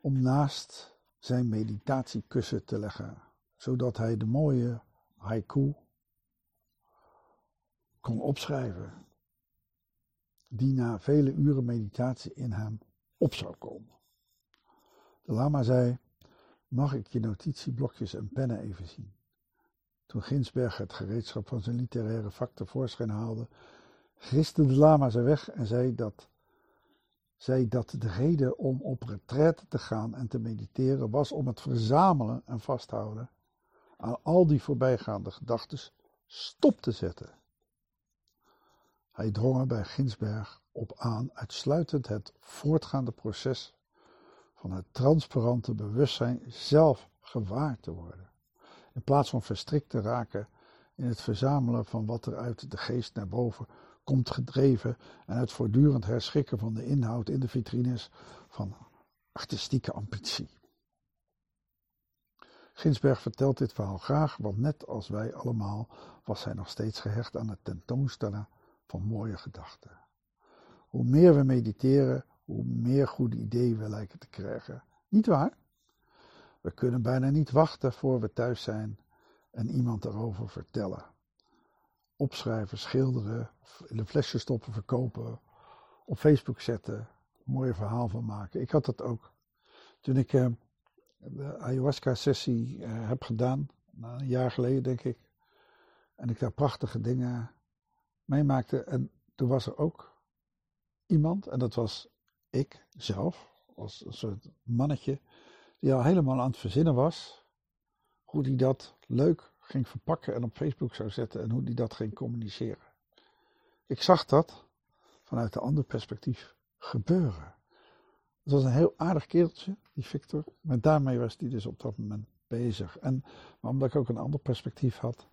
om naast zijn meditatiekussen te leggen, zodat hij de mooie haiku kon opschrijven, die na vele uren meditatie in hem op zou komen. De lama zei: Mag ik je notitieblokjes en pennen even zien? Toen Ginsberg het gereedschap van zijn literaire vak tevoorschijn haalde, griste de lama ze weg en zei dat, zei dat de reden om op retraite te gaan en te mediteren was om het verzamelen en vasthouden aan al die voorbijgaande gedachten stop te zetten. Hij drong er bij Ginsberg op aan uitsluitend het voortgaande proces van het transparante bewustzijn zelf gewaar te worden. In plaats van verstrikt te raken in het verzamelen van wat er uit de geest naar boven komt gedreven en het voortdurend herschikken van de inhoud in de vitrines van artistieke ambitie. Ginsberg vertelt dit verhaal graag, want net als wij allemaal was hij nog steeds gehecht aan het tentoonstellen van mooie gedachten. Hoe meer we mediteren, hoe meer goede ideeën we lijken te krijgen. Niet waar? We kunnen bijna niet wachten voor we thuis zijn en iemand erover vertellen. Opschrijven, schilderen, in een flesje stoppen, verkopen, op Facebook zetten, een mooi verhaal van maken. Ik had dat ook. Toen ik eh, de ayahuasca-sessie uh, heb gedaan, een jaar geleden denk ik, en ik daar prachtige dingen meemaakte. En toen was er ook iemand, en dat was ik zelf, als een soort mannetje, die al helemaal aan het verzinnen was. Hoe die dat leuk ging verpakken en op Facebook zou zetten en hoe die dat ging communiceren. Ik zag dat vanuit een ander perspectief gebeuren. Het was een heel aardig kereltje, die Victor. Maar daarmee was hij dus op dat moment bezig. En maar omdat ik ook een ander perspectief had,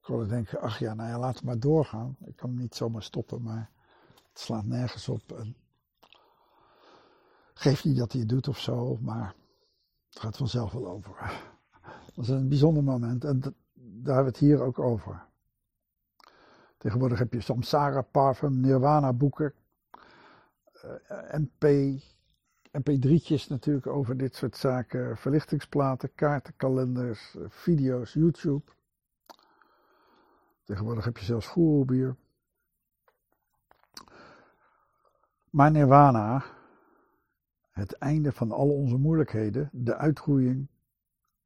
kon ik denken, ach ja, nou ja, laat het maar doorgaan. Ik kan hem niet zomaar stoppen, maar het slaat nergens op. En geeft niet dat hij het doet of zo, maar het gaat vanzelf wel over. Is een bijzonder moment en daar hebben we het hier ook over. Tegenwoordig heb je Samsara Parfum, Nirvana boeken, uh, eh, MP, MP3'tjes natuurlijk over dit soort zaken, verlichtingsplaten, kaartenkalenders, video's, YouTube. Tegenwoordig heb je zelfs voerbier. Maar Nirvana, het einde van al onze moeilijkheden, de uitgroeiing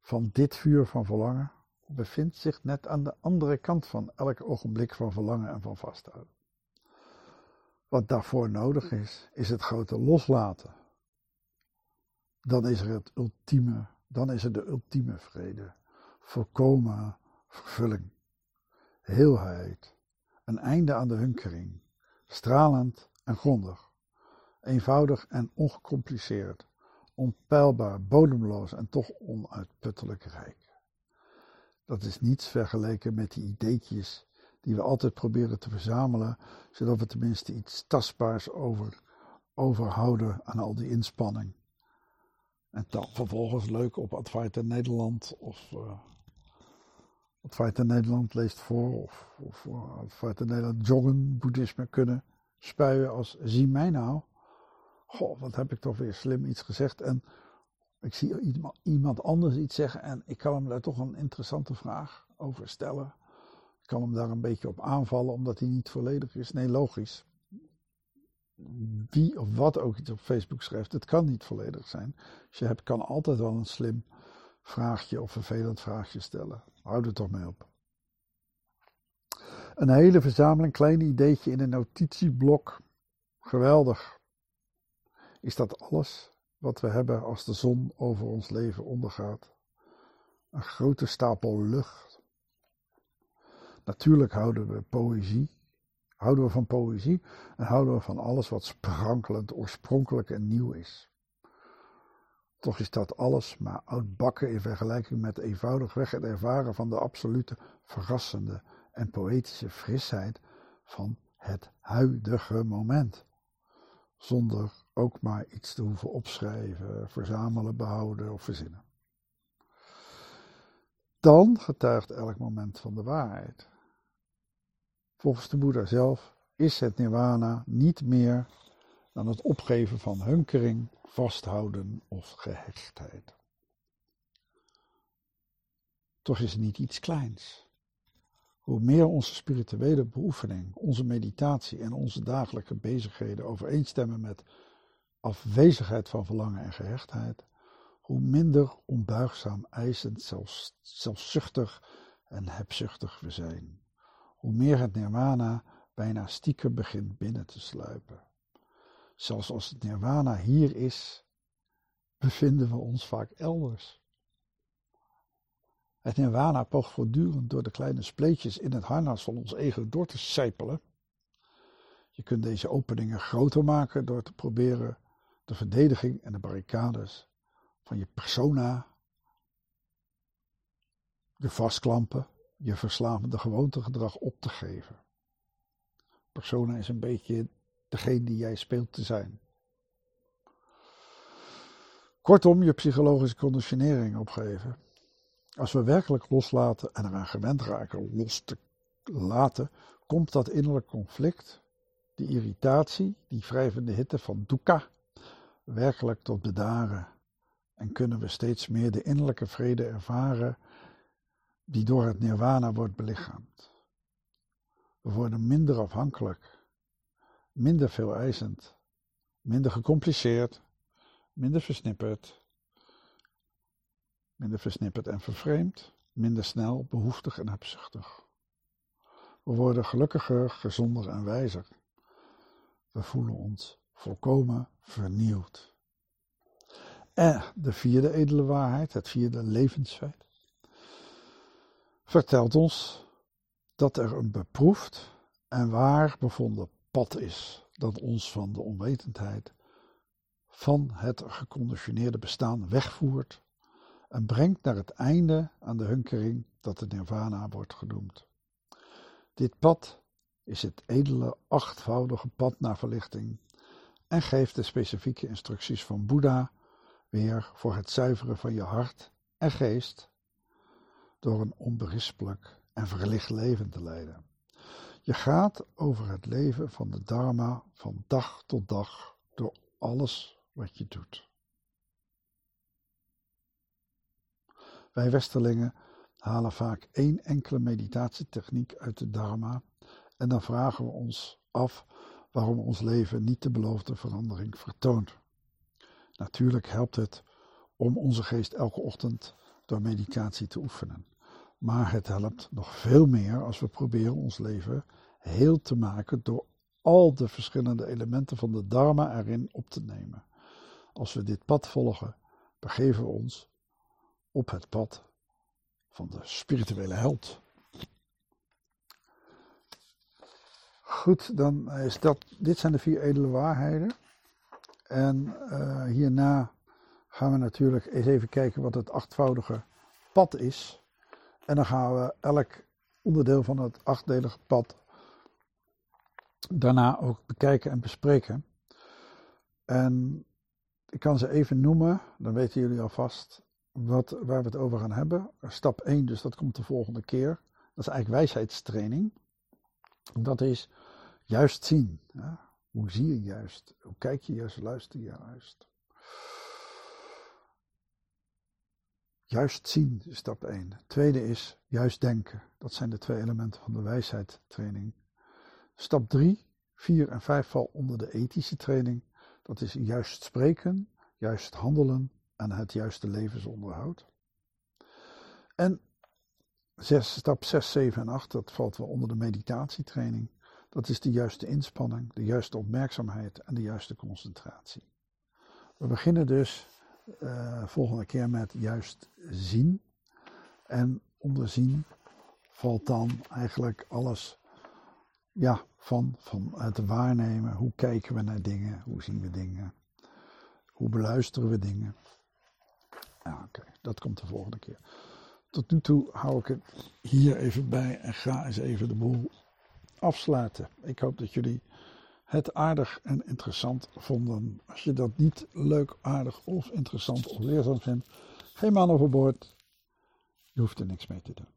van dit vuur van verlangen, bevindt zich net aan de andere kant van elk ogenblik van verlangen en van vasthouden. Wat daarvoor nodig is, is het grote loslaten. Dan is er het ultieme, dan is er de ultieme vrede, volkomen vervulling, heelheid, een einde aan de hunkering, stralend en grondig, eenvoudig en ongecompliceerd, onpeilbaar, bodemloos en toch onuitputtelijk rijk. Dat is niets vergeleken met die ideetjes die we altijd proberen te verzamelen, zodat we tenminste iets tastbaars over, overhouden aan al die inspanning. En dan vervolgens leuk op Advaita Nederland of uh, Advaita Nederland leest voor of, of uh, Advaita Nederland joggen, boeddhisme kunnen spuien als zie mij nou. Goh, wat heb ik toch weer slim iets gezegd. En ik zie iemand anders iets zeggen en ik kan hem daar toch een interessante vraag over stellen. Ik kan hem daar een beetje op aanvallen omdat hij niet volledig is. Nee, logisch. Wie of wat ook iets op Facebook schrijft, het kan niet volledig zijn. Dus je hebt, kan altijd wel een slim vraagje of vervelend vraagje stellen. Houd er toch mee op. Een hele verzameling kleine ideetje in een notitieblok. Geweldig. Is dat alles wat we hebben als de zon over ons leven ondergaat? Een grote stapel lucht. Natuurlijk houden we poëzie, houden we van poëzie en houden we van alles wat sprankelend, oorspronkelijk en nieuw is. Toch is dat alles maar oudbakken in vergelijking met eenvoudigweg het ervaren van de absolute, verrassende en poëtische frisheid van het huidige moment. Zonder ook maar iets te hoeven opschrijven, verzamelen, behouden of verzinnen. Dan getuigt elk moment van de waarheid. Volgens de Boeddha zelf is het nirvana niet meer dan het opgeven van hunkering, vasthouden of gehechtheid. Toch is het niet iets kleins. Hoe meer onze spirituele beoefening, onze meditatie en onze dagelijkse bezigheden overeenstemmen met afwezigheid van verlangen en gehechtheid, hoe minder onbuigzaam, eisend, zelfs, zelfzuchtig en hebzuchtig we zijn. Hoe meer het nirvana bijna stiekem begint binnen te sluipen. Zelfs als het nirvana hier is, bevinden we ons vaak elders. Het nirvana poogt voortdurend door de kleine spleetjes in het harnas van ons ego door te sijpelen. Je kunt deze openingen groter maken door te proberen de verdediging en de barricades van je persona, je vastklampen, je verslavende gewoontegedrag op te geven. Persona is een beetje degene die jij speelt te zijn. Kortom, je psychologische conditionering opgeven. Als we werkelijk loslaten en eraan gewend raken los te laten, komt dat innerlijk conflict, die irritatie, die wrijvende hitte van dukkha, werkelijk tot bedaren. En kunnen we steeds meer de innerlijke vrede ervaren die door het nirvana wordt belichaamd. We worden minder afhankelijk minder veel eisend, minder gecompliceerd, minder versnipperd, minder versnipperd en vervreemd, minder snel, behoeftig en hebzuchtig. We worden gelukkiger, gezonder en wijzer. We voelen ons volkomen vernieuwd. En de vierde edele waarheid, het vierde levensfeit, vertelt ons dat er een beproefd en waar bevonden pad is dat ons van de onwetendheid van het geconditioneerde bestaan wegvoert en brengt naar het einde aan de hunkering dat de nirvana wordt genoemd. Dit pad is het edele achtvoudige pad naar verlichting en geeft de specifieke instructies van Boeddha weer voor het zuiveren van je hart en geest door een onberispelijk en verlicht leven te leiden. Je gaat over het leven van de Dharma van dag tot dag door alles wat je doet. Wij Westerlingen halen vaak één enkele meditatietechniek uit de Dharma en dan vragen we ons af waarom ons leven niet de beloofde verandering vertoont. Natuurlijk helpt het om onze geest elke ochtend door meditatie te oefenen. Maar het helpt nog veel meer als we proberen ons leven heel te maken door al de verschillende elementen van de Dharma erin op te nemen. Als we dit pad volgen, begeven we ons op het pad van de spirituele held. Goed, dan is dat, dit zijn de vier edele waarheden. En uh, hierna gaan we natuurlijk eens even kijken wat het achtvoudige pad is. En dan gaan we elk onderdeel van het achtdelige pad daarna ook bekijken en bespreken. En ik kan ze even noemen, dan weten jullie alvast wat, waar we het over gaan hebben. Stap 1, dus dat komt de volgende keer. Dat is eigenlijk wijsheidstraining. Dat is juist zien. Hoe zie je juist? Hoe kijk je juist? Luister je juist? Juist zien is stap 1. Tweede is juist denken. Dat zijn de twee elementen van de wijsheidstraining. Stap 3, 4 en 5 vallen onder de ethische training. Dat is juist spreken, juist handelen en het juiste levensonderhoud. En 6, stap 6, 7 en 8, dat valt wel onder de meditatietraining. Dat is de juiste inspanning, de juiste opmerkzaamheid en de juiste concentratie. We beginnen dus uh, volgende keer met juist zien. En onder zien valt dan eigenlijk alles ja, van, van het waarnemen. Hoe kijken we naar dingen? Hoe zien we dingen? Hoe beluisteren we dingen? Ja, oké, dat komt de volgende keer. Tot nu toe hou ik het hier even bij en ga eens even de boel afsluiten. Ik hoop dat jullie het aardig en interessant vonden. Als je dat niet leuk, aardig of interessant of leerzaam vindt, geen man overboord. Je hoeft er niks mee te doen.